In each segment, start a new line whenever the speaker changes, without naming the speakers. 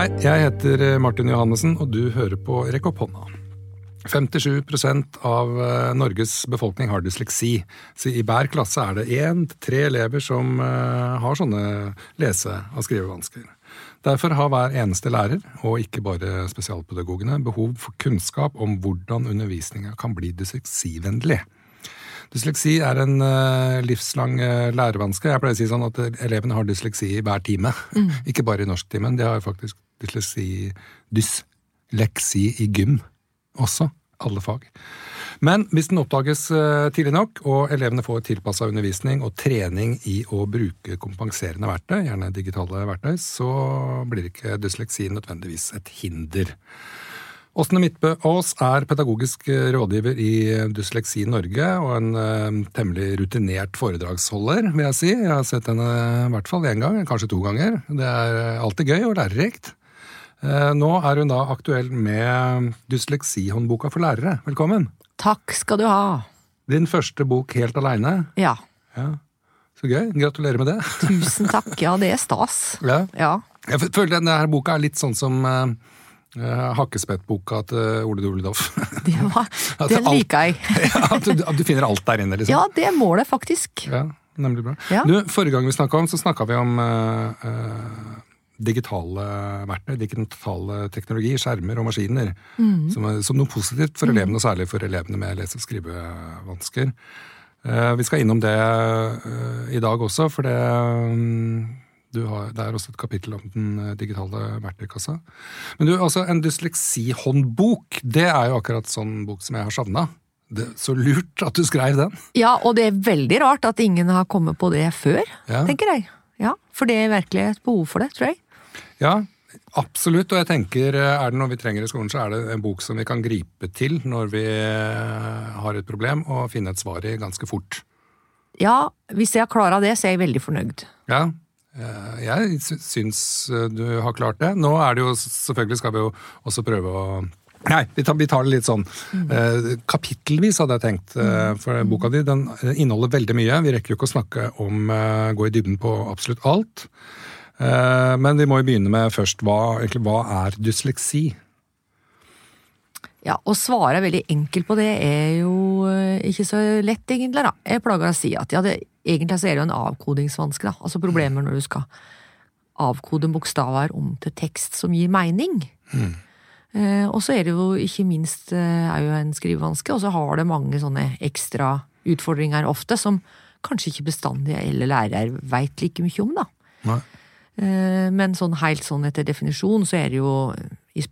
Hei, jeg heter Martin Johannessen, og du hører på Rekk opp hånda. 57 av eh, Norges befolkning har dysleksi, så i hver klasse er det én til tre elever som eh, har sånne lese- og skrivevansker. Derfor har hver eneste lærer, og ikke bare spesialpedagogene, behov for kunnskap om hvordan undervisninga kan bli dysleksivennlig. Dysleksi er en livslang lærevanske. Jeg pleier å si sånn at elevene har dysleksi i hver time. Mm. Ikke bare i norsktimen. De har faktisk dysleksi, dysleksi i gym også. Alle fag. Men hvis den oppdages uh, tidlig nok, og elevene får tilpassa undervisning og trening i å bruke kompenserende verktøy, gjerne digitale verktøy, så blir ikke dysleksi nødvendigvis et hinder. Åsne Midtbø Aas er pedagogisk rådgiver i Dysleksi Norge og en uh, temmelig rutinert foredragsholder, vil jeg si. Jeg har sett henne i hvert fall én gang, kanskje to ganger. Det er alltid gøy og lærerikt. Uh, nå er hun da aktuell med Dysleksihåndboka for lærere. Velkommen.
Takk skal du ha.
Din første bok helt aleine.
Ja.
ja. Så gøy. Gratulerer med det.
Tusen takk. Ja, det er stas.
Ja.
ja.
Jeg føler denne boka er litt sånn som uh, Hakkespettboka til Ole Dole Doff.
det liker jeg.
ja, at, du, at, du, finner alt der inne, liksom.
Ja, det må det faktisk.
Ja, Nemlig bra. Ja. Du, Forrige gang vi snakka om, så snakka vi om uh, uh, digitale verktøy, digitale teknologi, skjermer og maskiner. Mm. Som, som, noe positivt for elevene, og særlig for elevene med lese- og skrivevansker. vi skal innom det i dag også, for det um, har, det er også et kapittel om den eh, digitale verktøykassa. Men du, altså, en dysleksihåndbok, det er jo akkurat sånn bok som jeg har savna. Så lurt at du skrev den.
Ja, og det er veldig rart at ingen har kommet på det før,
ja.
tenker jeg. Ja, For det er virkelig et behov for det, tror jeg.
Ja, absolutt. Og jeg tenker, eh, er det noe vi trenger i skolen, så er det en bok som vi kan gripe til når vi eh, har et problem, og finne et svar i ganske fort.
Ja, hvis jeg har klara det, så er jeg veldig fornøyd.
Ja, Eh, jeg syns du har klart det. Nå er det jo Selvfølgelig skal vi jo også prøve å Nei, vi tar, det litt sånn mm. kapittelvis, hadde jeg tenkt. Eh, for boka di den inneholder veldig mye. Vi rekker jo ikke å snakke om gå i dybden på absolutt alt. Eh, men vi må jo begynne med først hva, hva er dysleksi?
Ja, Å svare veldig enkelt på det er jo ikke så lett, egentlig. da. Jeg plager å si at ja, det Egentlig så er det jo en avkodingsvanske, da. Altså problemer når du skal avkode bokstaver om til tekst som gir mening. Mm. Eh, og så er det jo ikke minst eh, er jo en skrivevanske, og så har det mange sånne ekstra utfordringer ofte, som kanskje ikke bestandig eller lærer veit like mye om, da. Eh, men sånn helt sånn etter definisjon så er det jo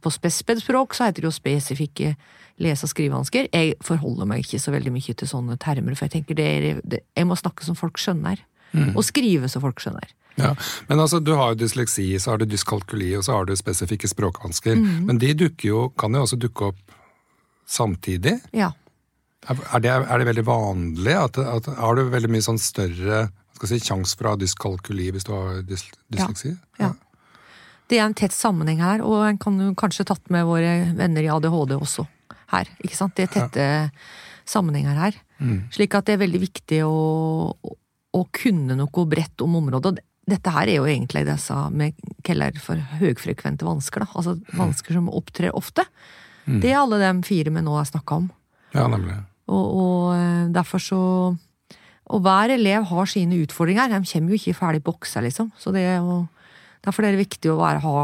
På spesped-språk så heter det jo spesifikke lese- og skrivevansker. Jeg forholder meg ikke så veldig mye til sånne termer, for jeg tenker det er, det, jeg må snakke som folk skjønner. Mm. Og skrive så folk skjønner.
Ja, Men altså, du har jo dysleksi, så har du dyskalkuli, og så har du spesifikke språkvansker. Mm. Men de dukker jo, kan jo også dukke opp samtidig.
Ja.
Er det, er det veldig vanlig? At, at, har du veldig mye sånn større skal si, å ha dyskalkuli hvis du har dys, dysleksi?
Ja. ja. Det er en tett sammenheng her, og en kan jo kanskje tatt med våre venner i ADHD også her. ikke sant? Det er tette ja. sammenhenger her. Mm. Slik at det er veldig viktig å, å, kunne noe bredt om området. Dette her er jo egentlig det jeg sa med Keller for høyfrekvente vansker. da, Altså vansker som opptrer ofte. Mm. Det er alle de fire vi nå har snakka om.
Ja, nemlig.
Og, og eh, derfor så Og hver elev har sine utfordringer. De kommer jo ikke i ferdig bokser, liksom. Så det er jo, derfor er det viktig å være, ha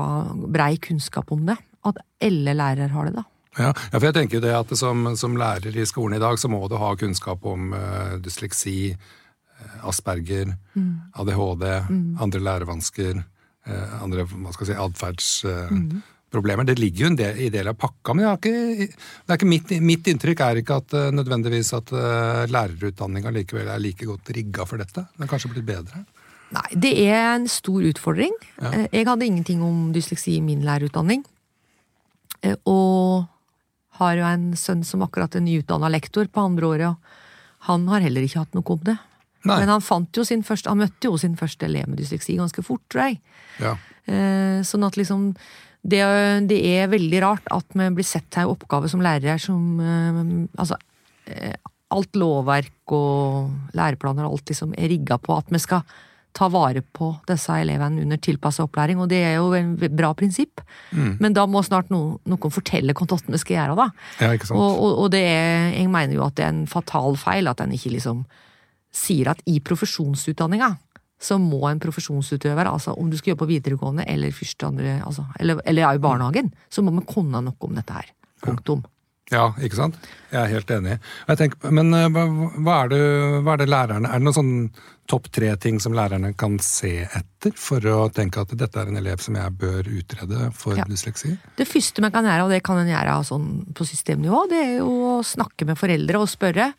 brei kunnskap om det. At alle lærere har det, da.
Ja, ja, for jeg tenker jo det at som, som, lærer i skolen i dag, så må du ha kunnskap om uh, dysleksi, uh, Asperger, mm. ADHD, mm. andre lærevansker, uh, andre hva skal jeg si, atferdsproblemer. Mm. Det ligger jo en del, i del av pakka, men ikke, det ikke mitt, mitt, inntrykk er ikke at nødvendigvis at lærerutdanninga likevel er like godt rigga for dette. Den er kanskje blitt bedre?
Nei, det er en stor utfordring. Ja. Jeg hadde ingenting om dysleksi i min lærerutdanning. Og har jo en sønn som akkurat er nyutdanna lektor på andre året, og han har heller ikke hatt noe om det. Nei. Men han første, han møtte jo sin første elev med dysleksi ganske fort, tror jeg.
Ja.
Eh, sånn at liksom det, det, er veldig rart at vi blir sett til en oppgave som lærere som eh, Altså, eh, alt lovverk og læreplaner og alt liksom er rigga på at vi skal ta vare på disse elevene under tilpassa opplæring, og det er jo en bra prinsipp. Men da må snart no, noen fortelle hva vi skal gjøre, da.
Ja?
Og, og, og det er, jeg mener jo at det er en fatal feil at en ikke liksom sier at i profesjonsutdanninga så må en profesjonsutøver, altså om du skal jobbe på videregående eller første andre, altså, eller, eller er i barnehagen, så må man kunne noe om dette her. Punktum.
Ja, ikke sant? Jeg er helt enig. Jeg tenker, men eh, hva, er det, hva er det lærerne Er det noen sånn topp tre-ting som lærerne kan se etter for å tenke at dette er en elev som jeg bør utrede for
Ja.
dysleksi?
Det første man kan gjøre, og det kan en gjøre sånn på systemnivå, det er jo å snakke med foreldre og spørre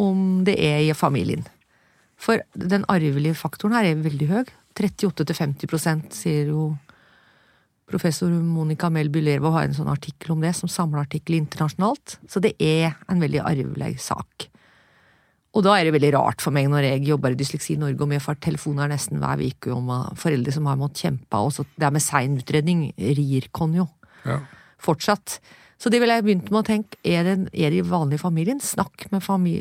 om det er i familien. For den arvelige faktoren her er veldig høy. 38-50% sier jo professor Monica Melby Lervo har en sånn artikkel om det, som samleartikkel internasjonalt. Så det er en veldig arvelig sak. Og da er det veldig rart for meg når jeg jobber i Dysleksi Norge og vi får telefoner nesten hver uke om foreldre som har måttet kjempe, og så det med sein utredning rir kon jo
Ja.
fortsatt. Så det ville jeg begynt med å tenke, er det, er det i vanlig familien? Snakk med fami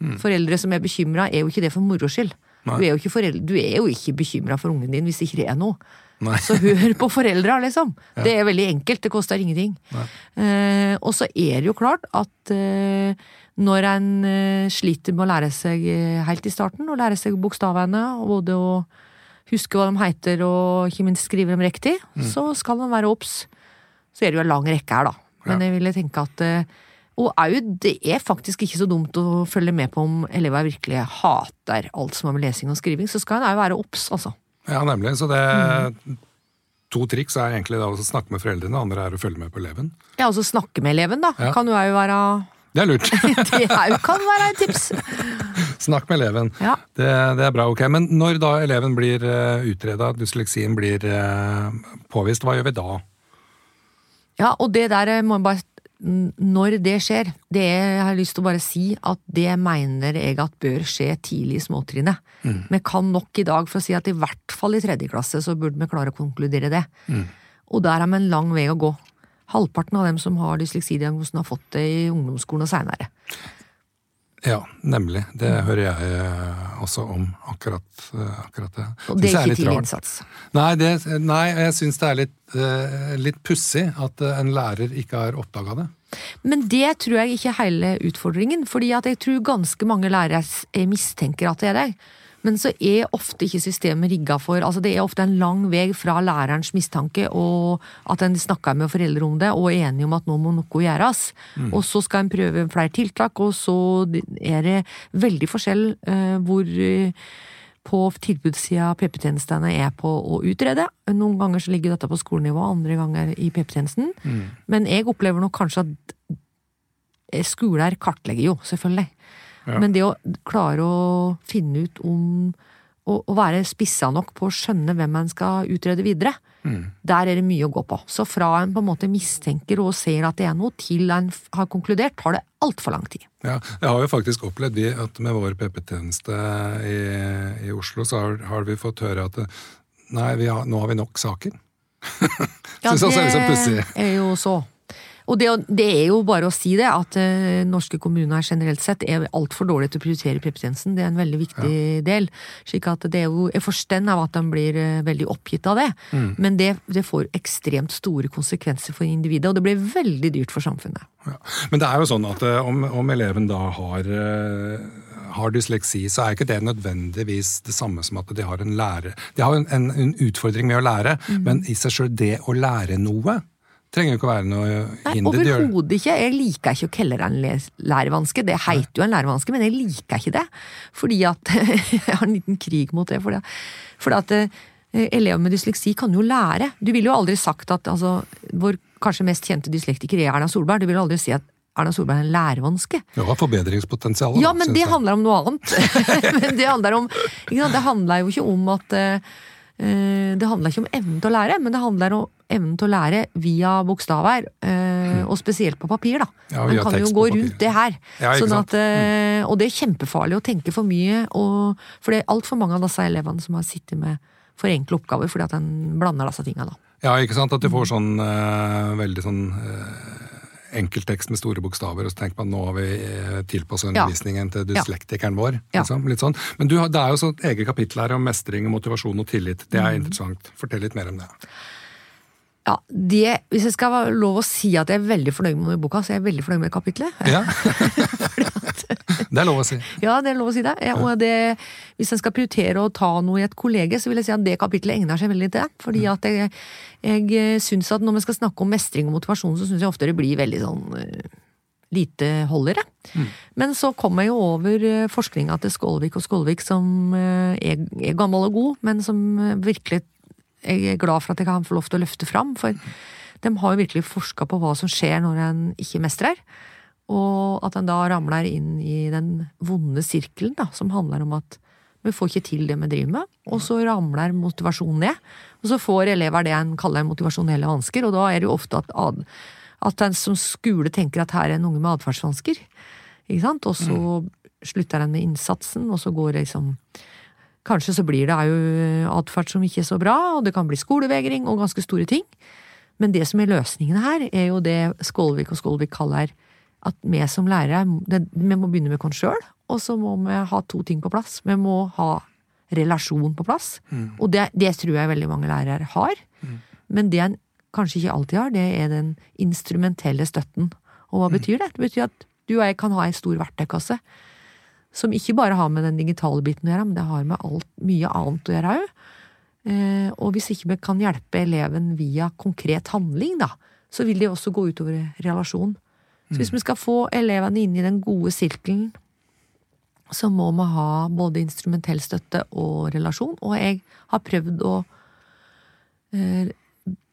foreldre. Foreldre som er bekymra, er jo ikke det for moro skyld. Du er jo ikke, foreldre, er jo ikke bekymra for ungen din hvis ikke det er noe.
Nei.
Så hør på foreldra, liksom. Det er veldig enkelt, det koster ingenting. Eh, og så er det jo klart at eh, når en eh, sliter med å lære seg eh, helt i starten, å lære seg bokstavene, og både å huske hva de heter og ikke minst skrive dem riktig, så skal en være obs. Så er det jo en lang rekke her, da. Men jeg ville tenke at eh, Og au, det er faktisk ikke så dumt å følge med på om elever virkelig hater alt som har med lesing og skriving. Så skal en òg være obs, altså.
Ja, nemlig. Så det
Mm.
To triks er egentlig da å snakke med foreldrene, andre er å følge med på eleven.
Ja, altså snakke med eleven, da.
Ja.
Kan jo òg være
Det er lurt.
Det òg kan være et tips.
Snakk med eleven.
Ja.
Det, det er bra, ok. Men når da eleven blir uh, utreda, dysleksien blir eh, påvist, hva gjør vi da?
Ja, og det der eh, må jeg bare Når det skjer, det jeg har lyst til å bare si at det mener jeg at bør skje tidlig i småtrinnet. Vi kan nok i dag for å si at i hvert fall i tredje klasse så burde vi klare å konkludere det. Og der har vi en lang vei å gå. Halvparten av dem som har dysleksidiagnosen, har fått det i ungdomsskolen og seinere.
Ja, nemlig. Det hører jeg eh, også om, akkurat, eh, akkurat det.
Og det er ikke tidlig innsats.
Nei, det, nei, jeg syns det er litt, uh, litt pussig at eh, en lærer ikke har oppdaga det.
Men det tror jeg ikke er hele utfordringen, fordi jeg tror ganske mange lærere er mistenker at det er det. Men så er ofte ikke systemet rigga for altså Det er ofte en lang vei fra lærerens mistanke og at en snakker med foreldre om det og er enige om at nå må noe gjøres. Og så skal en prøve flere tiltak, og så er det veldig forskjell eh, hvor eh, på tilbudssida PP-tjenestene er på å utrede. Noen ganger så ligger dette på skolenivå, andre ganger i PP-tjenesten. Men jeg opplever nok kanskje at eh, skoler kartlegger jo, selvfølgelig.
Ja.
Men det å klare å finne ut om å, å være spissa nok på å skjønne hvem en skal utrede videre, der er det mye å gå på. Så fra en på en måte mistenker og ser at det er noe, til en har konkludert, tar det altfor lang tid.
Ja, jeg har jo faktisk opplevd vi at med vår PP-tjeneste i, i Oslo, så har, har vi fått høre at nei, vi har, nå har vi nok saker.
Ja,
det også er litt sånn pussig.
er jo så. Og det, det er jo bare å si det, at uh, norske kommuner generelt sett er altfor dårlige til å prioritere PP-tjenesten. Det er en veldig viktig del. slik at det er jo Jeg forstår av at de blir uh, veldig oppgitt av det,
Mm.
men det, det får ekstremt store konsekvenser for individet, og det blir veldig dyrt for samfunnet.
Ja. Men det er jo sånn at uh, om, om eleven da har, har dysleksi, så er ikke det nødvendigvis det samme som at de har en lære. De har en, en, en utfordring med å lære,
Mm.
men i seg sjøl det å lære noe trenger jo ikke å være noe hinder. Nei,
overhodet ikke. Jeg liker ikke å kalle det en lærevanske. Det heter jo en lærevanske, men jeg liker ikke det. Fordi at Jeg har en liten krig mot det. Fordi, fordi at eh, elever med dysleksi kan jo lære. Du ville jo aldri sagt at altså, vår kanskje mest kjente dyslektiker er Erna Solberg. Du ville aldri si at Erna Solberg er en lærevanske.
Det var forbedringspotensial.
Ja, men det
jeg.
handler om noe annet. men det handler om? Det handler jo ikke om at eh, Det handler ikke om evnen til å lære, men det handler om evnen til å lære via bokstaver, eh, og spesielt på papir, da.
Ja,
Man kan jo gå rundt det her.
Ja,
sånn at, eh, og det er kjempefarlig å tenke for mye, og, for det er altfor mange av disse elevene som har sittet med for enkle oppgaver fordi at en blander disse tinga, da.
Ja, ikke sant? At de får sånn eh, veldig sånn eh, enkelttekst med store bokstaver, og så tenker man nå har vi eh, tilpasset undervisningen til dyslektikeren vår. Liksom, litt sånn. Men du, det er jo et eget kapittel her om mestring og motivasjon og tillit. Det er interessant. Fortell litt mer om det.
Ja, det, Hvis jeg skal ha lov å si at jeg er veldig fornøyd med noe i boka, så er jeg veldig fornøyd med kapitlet.
Ja. det er lov å si.
Ja, det er lov å si det. Ja, og det, hvis en skal prioritere å ta noe i et kollege, så vil jeg si at det kapitlet egner seg veldig til det. Fordi at jeg, jeg syns at når vi skal snakke om mestring og motivasjon, så syns jeg ofte det blir veldig sånn eh, lite holdere. Men så kom jeg jo over eh, forskninga til Skålvik og Skålvik, som eh, er, er gammel og god, men som eh, virkelig jeg er glad for at jeg kan få lov til å løfte fram. For de har jo virkelig forska på hva som skjer når en ikke mestrer. Og at en da ramler inn i den vonde sirkelen, da, som handler om at vi får ikke til det vi driver med, og så ramler motivasjonen ned. Og så får elever det en kaller motivasjonelle vansker, og da er det jo ofte at, ad, at en som skole tenker at her er en unge med atferdsvansker. Ikke sant? Og så slutter en med innsatsen, og så går det liksom Kanskje så blir det jo atferd som ikke er så bra, og det kan bli skolevegring og ganske store ting. Men det som er løsningen her, er jo det Skålvik og Skålvik kaller at vi som lærere vi må begynne med oss sjøl, og så må vi ha to ting på plass. Vi må ha relasjon på plass, og det, det tror jeg veldig mange lærere har. Men det en kanskje ikke alltid har, det er den instrumentelle støtten. Og hva betyr det? Det betyr at du og jeg kan ha ei stor verktøykasse som ikke bare har med den digitale biten å gjøre, men det har med alt, mye annet å gjøre òg. Eh, og hvis ikke vi kan hjelpe eleven via konkret handling, da, så vil det også gå utover relasjon. Så hvis vi skal få elevene inn i den gode sirkelen, så må vi ha både instrumentell støtte og relasjon. Og jeg har prøvd å eh,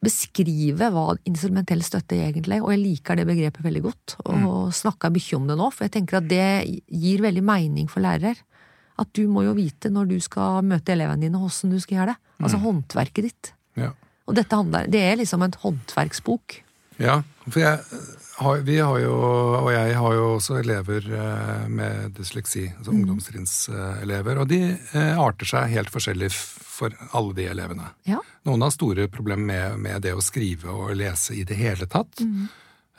beskrive hva instrumentell støtte er egentlig, og jeg liker det begrepet veldig godt. Og snakker mye om det nå, for jeg tenker at det gir veldig mening for lærere. At du må jo vite når du skal møte elevene dine, hvordan du skal gjøre det. Altså håndverket ditt.
Ja.
Og dette handler, det er liksom en håndverksbok.
Ja, for jeg vi har jo, og jeg har jo også elever eh, med dysleksi, altså ungdomstrinnselever, og de eh, arter seg helt forskjellig for alle de elevene.
Ja.
Noen har store problemer med, med det å skrive og lese i det hele tatt. Mm.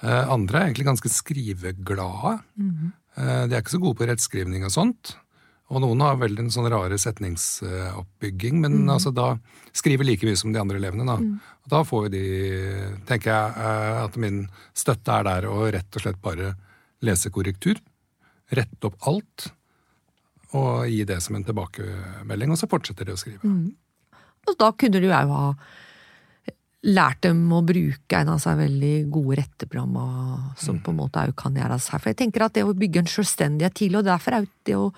andre er egentlig ganske skriveglade. Mm. de er ikke så gode på rettskrivning og sånt. Og noen har veldig en sånn rare setningsoppbygging, men altså da skriver like mye som de andre elevene. Da. Og da får jo de, tenker jeg, eh, at min støtte er der å rett og slett bare lese korrektur. Rette opp alt. Og gi det som en tilbakemelding, og så fortsetter de å skrive.
Og da kunne du jo ha lært dem å bruke en av seg veldig gode retteprogrammer som på en måte òg kan gjøres her. For jeg tenker at det å bygge en selvstendighet tidlig, og derfor er det å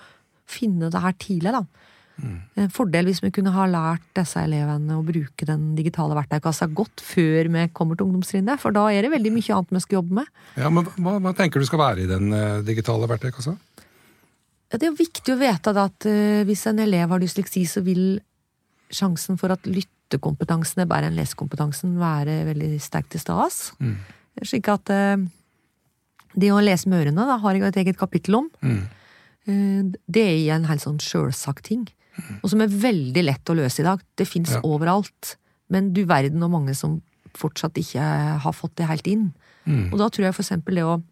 finne det her tidlig, da. En fordel hvis vi kunne ha lært disse elevene å bruke den digitale verktøykassa godt før vi kommer til ungdomstrinnet, for da er det veldig mye annet vi skal jobbe med.
Ja, men hva, hva tenker du skal være i den eh, digitale verktøykassa?
Det er jo viktig å vite at eh, hvis en elev har dysleksi, så vil sjansen for at lyttekompetansen er bedre enn lesekompetansen være veldig sterkt til stede. Slik at eh, det å lese med ørene da, har jeg et eget kapittel om.
Mm.
Eh, det er en helt sånn sjølsagt ting. Og som er veldig lett å løse i dag. Det fins
Ja.
overalt. Men du verden og mange som fortsatt ikke har fått det helt inn.
Mm.
Og da tror jeg for eksempel det å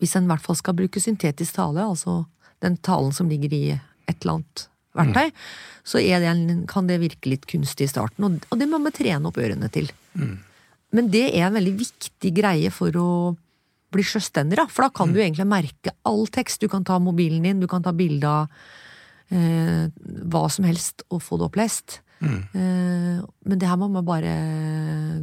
Hvis en i hvert fall skal bruke syntetisk tale, altså den talen som ligger i et eller annet verktøy, så er det en, kan det virke litt kunstig i starten, og, og det må vi trene opp ørene til. Men det er en veldig viktig greie for å bli selvstendig, da. For da kan du egentlig merke all tekst. Du kan ta mobilen din, du kan ta bilde av eh, hva som helst og få det opplest. Eh, men det her må man bare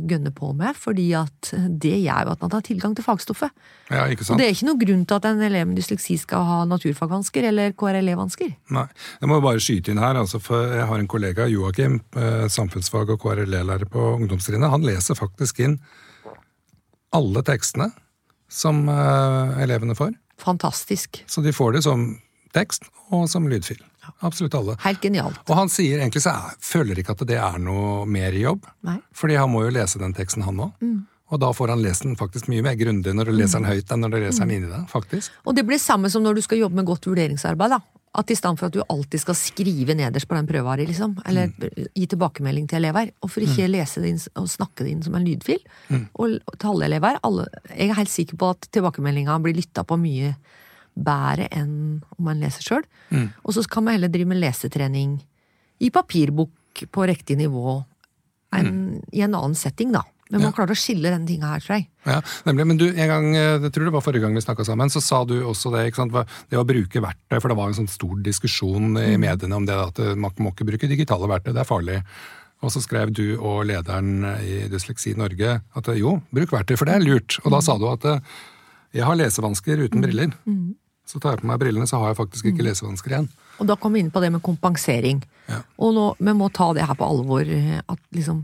gønne på med, fordi at det gjør jo at man har tilgang til fagstoffet.
Ja,
Og det er ikke noen grunn til at en elev med dysleksi skal ha naturfagvansker eller KRLE-vansker.
Nei. Jeg må bare skyte inn her, altså, for jeg har en kollega, Joakim, eh, samfunnsfag- og KRLE-lærer på ungdomstrinnet. Han leser faktisk inn alle tekstene som eh, elevene får.
Fantastisk.
Så de får det som tekst og som lydfil. Absolutt alle.
Helt genialt.
Og han sier egentlig så er, føler ikke at det er noe mer jobb.
Nei.
Fordi han må jo lese den teksten, han òg. Og da får han lest den faktisk mye mer grundig når du leser den høyt enn når du leser den inni deg. faktisk.
Og det blir samme som når du skal jobbe med godt vurderingsarbeid. da. At i stedet for at du alltid skal skrive nederst på den prøva di, liksom, eller gi tilbakemelding til elever, hvorfor ikke lese det inn og snakke det inn som en lydfil? Og til alle elever. Alle, jeg er helt sikker på at tilbakemeldinga blir lytta på mye bedre enn om man leser sjøl. Og så kan man heller drive med lesetrening i papirbok på riktig nivå enn i en annen setting, da. Men man klarer å skille den tinga her, tror jeg.
Ja, nemlig. Men du, en gang, eh, jeg tror det var forrige gang vi snakka sammen, så sa du også det, ikke sant, det å bruke verktøy, for det var en sånn stor diskusjon i mediene om det at eh, man må ikke bruke digitale verktøy, det er farlig. Og så skrev du og lederen i Dysleksi Norge at eh, jo, bruk verktøy, for det er lurt. Og da sa du at jeg har lesevansker uten briller. Så tar jeg på meg brillene, så har jeg faktisk ikke lesevansker igjen.
Og da kom vi inn på det med kompensering.
Ja.
Og nå, vi må ta det her på alvor. At liksom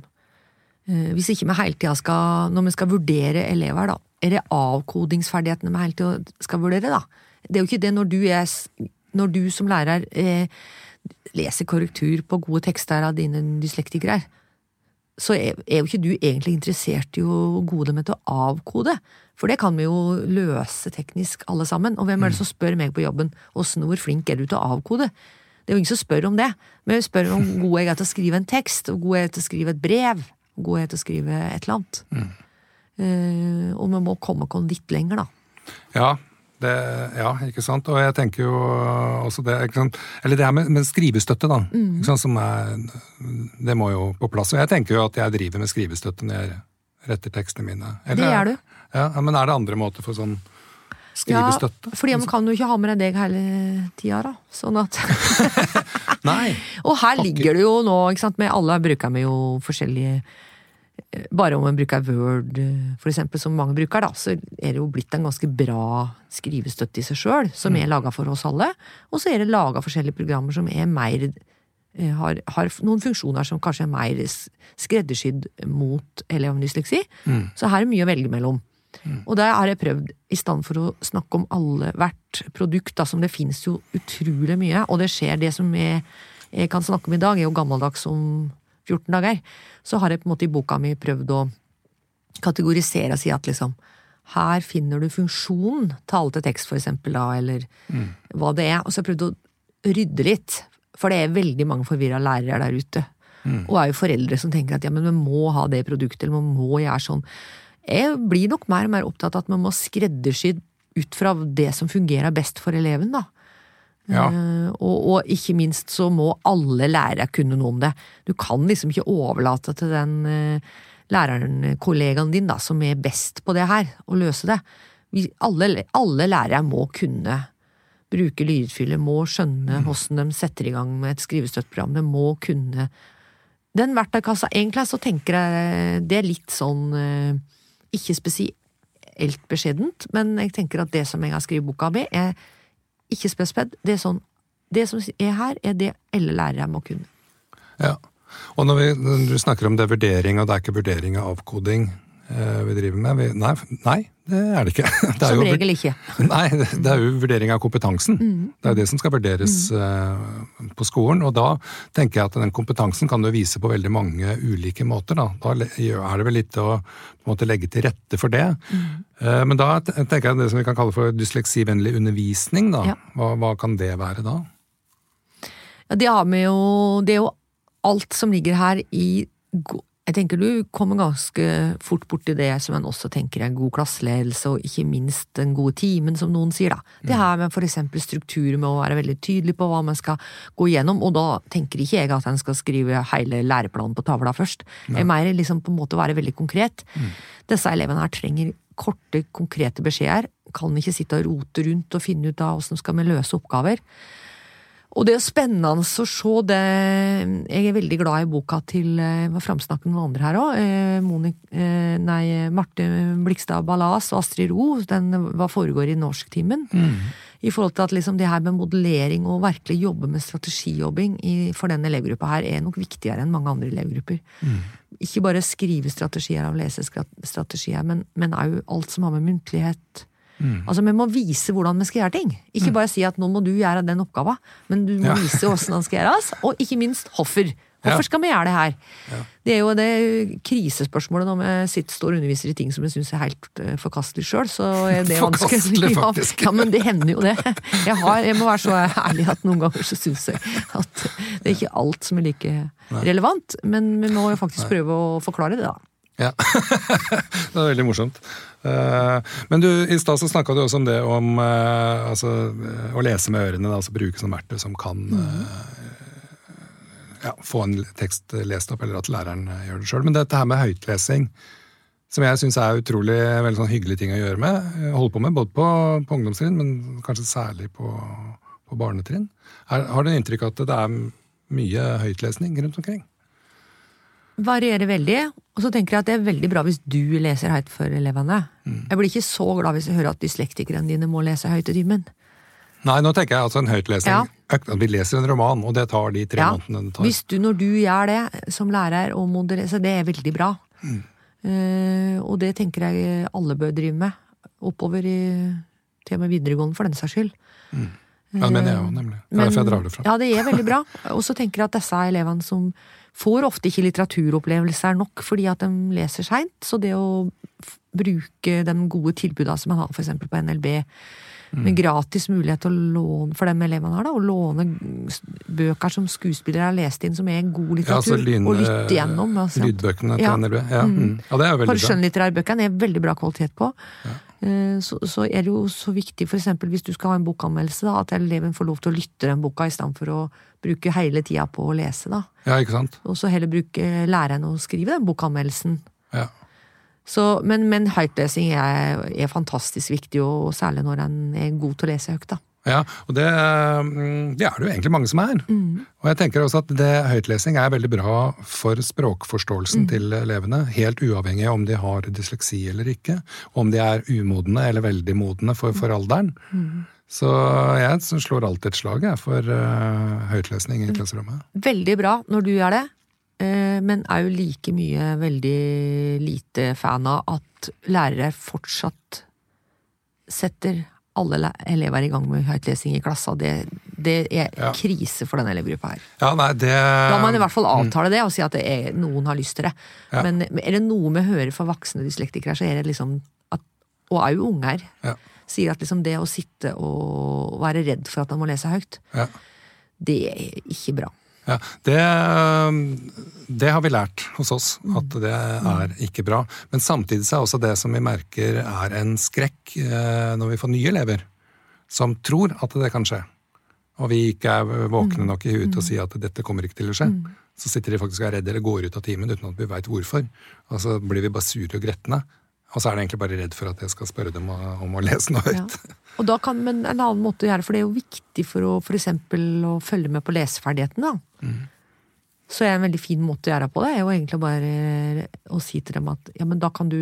Hvis ikke vi hele tida skal Når vi skal vurdere elever, da. Er det avkodingsferdighetene vi hele tida skal vurdere, da? Det er jo ikke det når du, er, når du som lærer eh, leser korrektur på gode tekster av dine dyslektikere. Så er, er jo ikke du egentlig interessert i å gode med til å avkode. For det kan vi jo løse teknisk, alle sammen. Og hvem er det som spør meg på jobben åssen hvor flink er du til å avkode? Det er jo ingen som spør om det. Men vi spør om god jeg er til å skrive en tekst, og god jeg er til å skrive et brev, god jeg til å skrive et eller annet. Eh, og vi må komme oss litt lenger, da.
Ja, det, ja, ikke sant. Og jeg tenker jo også det? Eller det her med, med skrivestøtte, da. Sant? Som er, det må jo på plass. Og jeg tenker jo at jeg driver med skrivestøtte når jeg retter tekstene mine. Eller-
Det gjør du.
Ja, Men er det andre måter for sånn skrivestøtte?
Ja, fordi man kan jo ikke ha med deg deg hele tida, da. Sånn at
Nei.
Og her ligger det jo nå, ikke sant, med alle bruker vi jo forskjellige eh, Bare om man bruker Word, eh, for eksempel, som mange bruker, da, så er det jo blitt en ganske bra skrivestøtte i seg sjøl, som er laga for oss alle. Og så er det laga forskjellige programmer som er mer eh, har, har noen funksjoner som kanskje er mer skreddersydd mot elev med dysleksi. Så her er mye å velge mellom. Og der har jeg prøvd, i stedet for å snakke om alle, hvert produkt, da, som det finnes jo utrolig mye, og det skjer det som jeg, jeg kan snakke om i dag, er jo gammeldags om 14 dager, så har jeg på en måte i boka mi prøvd å kategorisere og si at liksom her finner du funksjon, tale til tekst for eksempel da, eller hva det er, og så har jeg prøvd å rydde litt, for det er veldig mange forvirra lærere der ute. Og er jo foreldre som tenker at ja, men vi må ha det produktet, eller vi må gjøre sånn. Jeg blir nok mer og mer opptatt av at man må skreddersy ut fra det som fungerer best for eleven, da.
Ja.
Uh, og, og ikke minst så må alle lærere kunne noe om det. Du kan liksom ikke overlate til den uh, læreren, kollegaen din, da, som er best på det her, å løse det. Vi, alle, alle lærere må kunne bruke lydfyller, må skjønne hvordan de setter i gang med et skrivestøtteprogram. De må kunne Den verktøykassa, egentlig så tenker jeg det er litt sånn eh, Ikke spesielt beskjedent, men jeg tenker at det som jeg har skrevet boka mi, er ikke spesped. Det sånn Det som er her, er det alle lærere må kunne.
Ja. Og når, vi, når du snakker om det er vurdering, og det er ikke vurdering av avkoding vi driver med vi, nei, nei, det er det ikke. Det er
Som
jo,
regel ikke.
Nei, det er jo vurdering av kompetansen. Det er jo det som skal vurderes mm. på skolen. Og da tenker jeg at den kompetansen kan du vise på veldig mange ulike måter. Da, da er det vel litt å måte, legge til rette for det. Mm. men da tenker jeg det som vi kan kalle for dysleksivennlig undervisning. Da.
Ja.
Hva, hva kan det være da?
Ja, det har vi jo Det er jo alt som ligger her i Jeg tenker du kommer ganske fort borti det som en også tenker er god klasseledelse, og ikke minst den gode timen, som noen sier, da. Det her med for eksempel struktur med å være veldig tydelig på hva man skal gå gjennom, og da tenker ikke jeg at en skal skrive hele læreplanen på tavla først. Jeg mer liksom på en måte være veldig konkret. Disse elevene her trenger korte, konkrete beskjeder. Kan ikke sitte og rote rundt og finne ut av åssen skal vi løse oppgaver. Og det er spennende å se det Jeg er veldig glad i boka til Jeg var framsnakket noen andre her òg. Eh, nei, Marte Blikstad Ballas og Astrid Ro. Den hva foregår i norsktimen. I forhold til at liksom det her med modellering og virkelig jobbe med strategijobbing i, for den elevgruppa her er nok viktigere enn mange andre elevgrupper. Ikke bare skrive strategier og lese strategier, men òg alt som har med muntlighet Altså, Vi må vise hvordan vi skal gjøre ting. Ikke bare si at nå må du gjøre den oppgava, men du må
Ja.
vise hvordan den skal gjøres, og ikke minst hvorfor. Hvorfor skal vi gjøre det her? Det er jo det krisespørsmålet når vi sitter, står og underviser i ting som vi syns er helt uh, forkastelig sjøl.
Forkastelig, faktisk.
Ja, ja, men det hender jo det. Jeg, har, jeg må være så ærlig at noen ganger så syns jeg at det er ikke alt som er like relevant. Men vi må jo faktisk prøve å forklare det, da.
Ja. det er veldig morsomt. Eh, men du, i stad så snakka du også om det om eh, altså, å lese med ørene, altså bruke som verktøy som kan eh, ja, få en tekst lest opp, eller at læreren gjør det sjøl. Men dette her med høytlesing, som jeg syns er utrolig veldig sånn hyggelig ting å gjøre med, holde på med både på, på ungdomstrinn, men kanskje særlig på, på barnetrinn. Er, har du inntrykk av at det er mye høytlesning rundt omkring?
Varierer veldig. Og så tenker jeg at det er veldig bra hvis du leser høyt for elevene.
Mm.
Jeg blir ikke så glad hvis jeg hører at dyslektikerne dine må lese høyt i timen.
Nei, nå tenker jeg altså en høytlesning.
Ja.
Vi leser en roman, og det tar de tre
Ja,
månedene det tar.
Hvis du, når du gjør det som lærer og modererer, så det er veldig bra.
Mm.
Uh, og det tenker jeg alle bør drive med. Oppover i til og med videregående, for den saks skyld.
Ja, det mener jeg òg, nemlig. Det er
Men-
derfor jeg drar det fra.
Ja, det er veldig bra. Og så tenker jeg at disse elevene som får ofte ikke litteraturopplevelser nok fordi at de leser seint, så det å bruke de gode tilbudene som man har f.eks. på NLB,
Mm.
med gratis mulighet til å låne for de elevene har, da, å låne bøker som skuespillere har lest inn, som er god
Ja, altså
litteratur, og lytte gjennom. Altså.
Lydbøkene til
Ja.
NLB. Ja, mm. ja, det er veldig bra.
skjønnlitterærbøkene er veldig bra kvalitet på. Eh, Så, så er det jo så viktig, eksempel hvis du skal ha en bokanmeldelse, da, at eleven får lov til å lytte den boka i stedet for å bruke hele tida på å lese. da.
Ja, ikke sant?
Og så heller bruke læreren å skrive den bokanmeldelsen.
Ja.
Så, men, men høytlesing er, er fantastisk viktig, og særlig når en er god til å lese høyt. da.
Ja, og det, mm, det er det jo egentlig mange som er.
Mm.
Og jeg tenker også at det, høytlesing er veldig bra for
Mm.
språkforståelsen til elevene, helt uavhengig av om de har dysleksi eller ikke, om de er umodne eller veldig modne for, for alderen.
Mm.
Så jeg slår alltid et slag jeg, for uh, høytlesning
Mm.
i klasserommet.
Veldig bra når du gjør det, eh, men er jo like mye veldig lite fan av at lærere fortsatt setter alle elever elever i gang med høytlesing i klassa. Det, det er
Ja.
krise for denne elevgruppa her.
Ja, nei, det
Da må man i hvert fall avtale det og si at det er, noen har lyst til det.
Ja.
Men er det noe vi hører fra voksne dyslektikere, så er det liksom at, og òg unger,
Ja.
sier at liksom det å sitte og være redd for at man må lese høyt, det er ikke bra.
Ja, det, det har vi lært hos oss, at det er ikke bra. Men samtidig er også det som vi merker er en skrekk eh, når vi får nye elever som tror at det kan skje. Og vi ikke er våkne nok i huet til å si at dette kommer ikke til å skje. Så sitter de faktisk og er redde eller går ut av timen uten at vi veit hvorfor. Og så blir vi bare sure og gretne. Og så er de egentlig bare redd for at jeg skal spørre dem om å lese noe
Ja. Og da kan, men en annen måte å gjøre det, for det er jo viktig for å for eksempel å følge med på leseferdigheten, da. Så er en veldig fin måte å gjøre det på det, er jo egentlig bare å si til dem at ja, men da kan du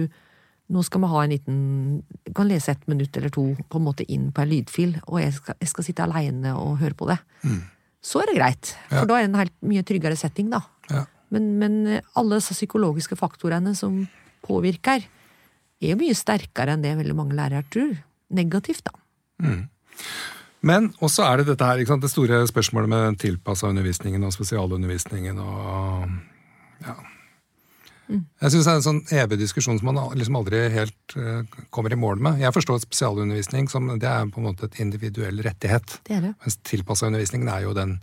nå skal vi ha en liten kan lese et minutt eller to på en måte inn på en lydfil, og jeg skal, jeg skal sitte aleine og høre på det. Så er det greit, for
Ja.
da er det en helt mye tryggere setting, da.
Ja.
Men, men alle disse psykologiske faktorene som påvirker, er jo mye sterkere enn det veldig mange lærere tror. Negativt, da.
Men også er det dette her, sant, det store spørsmålet med den tilpassa undervisningen og spesialundervisningen og ja. Jeg syns det er en sånn evig diskusjon som man liksom aldri helt uh, kommer i mål med. Jeg forstår spesialundervisning som det er på en måte et individuell rettighet.
Det er det.
Mens tilpassa undervisningen er jo den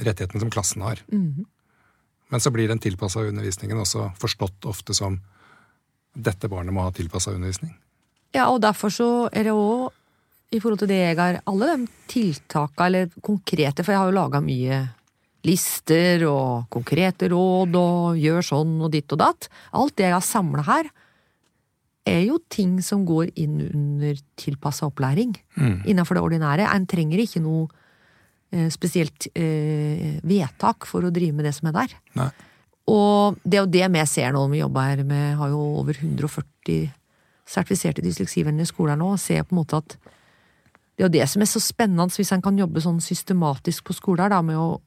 rettigheten som klassen har. Men så blir den tilpassa undervisningen også forstått ofte som dette barnet må ha tilpassa undervisning.
Ja, og derfor så er det òg, i forhold til det jeg har Alle de tiltaka, eller konkrete, for jeg har jo laga mye lister og konkrete råd og gjør sånn og ditt og datt. Alt det jeg har samla her, er jo ting som går inn under tilpassa opplæring. Innenfor det ordinære. En trenger ikke noe eh, spesielt eh, vedtak for å drive med det som er der.
Nei.
Og det er jo det vi ser nå når vi jobber her med har jo over 140 sertifiserte dysleksivennlige skoler nå, og ser på en måte at det er jo det som er så spennende hvis en kan jobbe sånn systematisk på skoler, da, med å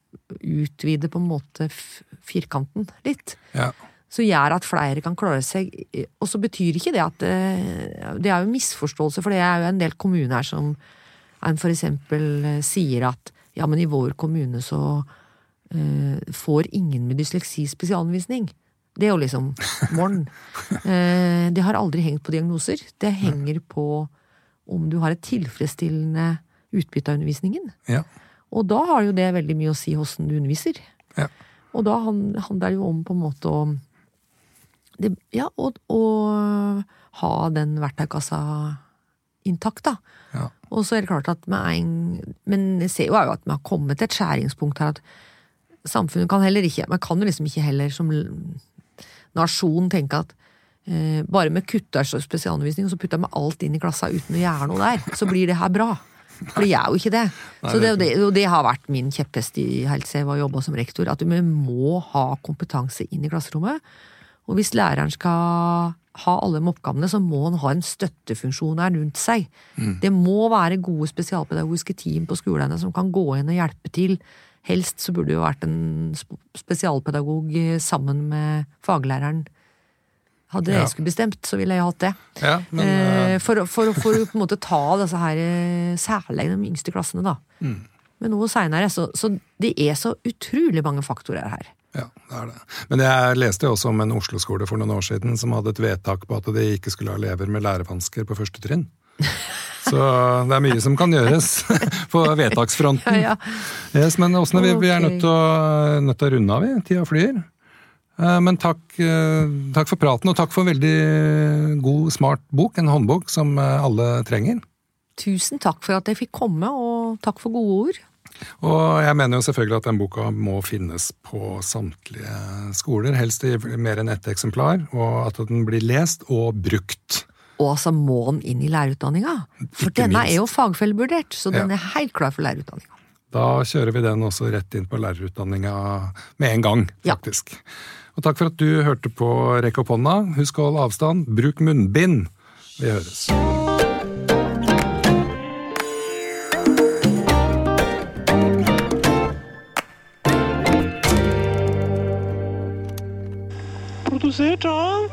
utvide på en måte firkanten litt.
Ja.
Så gjør at flere kan klare seg. Og så betyr ikke det at eh, Det er jo misforståelse, for det er jo en del kommuner som en for eksempel eh, sier at ja, men i vår kommune så får ingen med dysleksi spesialundervisning. Det er jo liksom morgen. Eh, det har aldri hengt på diagnoser. Det henger på om du har et tilfredsstillende utbytte av undervisningen.
Ja.
Og da har jo det veldig mye å si hvordan du underviser.
Ja.
Og da handler det jo om på en måte å det, Ja, å, å ha den verktøykassa intakt, da.
Ja.
Og så er det klart at med en Men jeg ser er jo at vi har kommet til et skjæringspunkt her at samfunnet kan heller ikke Man kan jo liksom ikke heller som nasjon tenke at eh, bare med kutter så spesialundervisning, og så putter vi alt inn i klassa uten å gjøre noe der, så blir det her bra. For det er jo ikke det.
Nei,
Så det,
det
og det har vært min kjepphest i helse jeg var jobba som rektor, at vi må ha kompetanse inn i klasserommet. Og hvis læreren skal ha alle de oppgavene, så må han ha en støttefunksjon her rundt seg. Det må være gode spesialpedagogiske team på skolene som kan gå inn og hjelpe til. Helst så burde det jo vært en spesialpedagog eh, sammen med faglæreren. Hadde
Ja.
jeg skulle bestemt, så ville jeg hatt det.
ja, men eh,
Eh, for, for, for å på en måte ta disse her, eh, særlig de yngste klassene, da.
Mm.
Men noe seinere. Så, så det er så utrolig mange faktorer her.
Ja, det er det. Men jeg leste jo også om en Oslo-skole for noen år siden som hadde et vedtak på at de ikke skulle ha elever med lærevansker på første trinn. Så det er mye som kan gjøres på vedtaksfronten.
Ja, ja.
Yes, men Åsne, vi, vi er nødt til, å, nødt til å runde av, vi. Tida flyr. Eh, Men takk, eh, takk for praten, og takk for en veldig god, smart bok. En håndbok som eh, alle trenger.
Tusen takk for at jeg fikk komme, og takk for gode ord.
Og jeg mener jo selvfølgelig at den boka må finnes på samtlige skoler, helst i mer enn ett eksemplar, og at den blir lest og brukt.
Og altså må den inn i lærerutdanninga. For
Ikke
denne
minst.
er jo fagfellevurdert, så den
Ja.
er helt klar for lærerutdanninga.
Da kjører vi den også rett inn på lærerutdanninga med en gang,
Ja.
faktisk. Og takk for at du hørte på Rekk opp hånda. Husk å holde avstand. Bruk munnbind. Vi høres.
Produsert av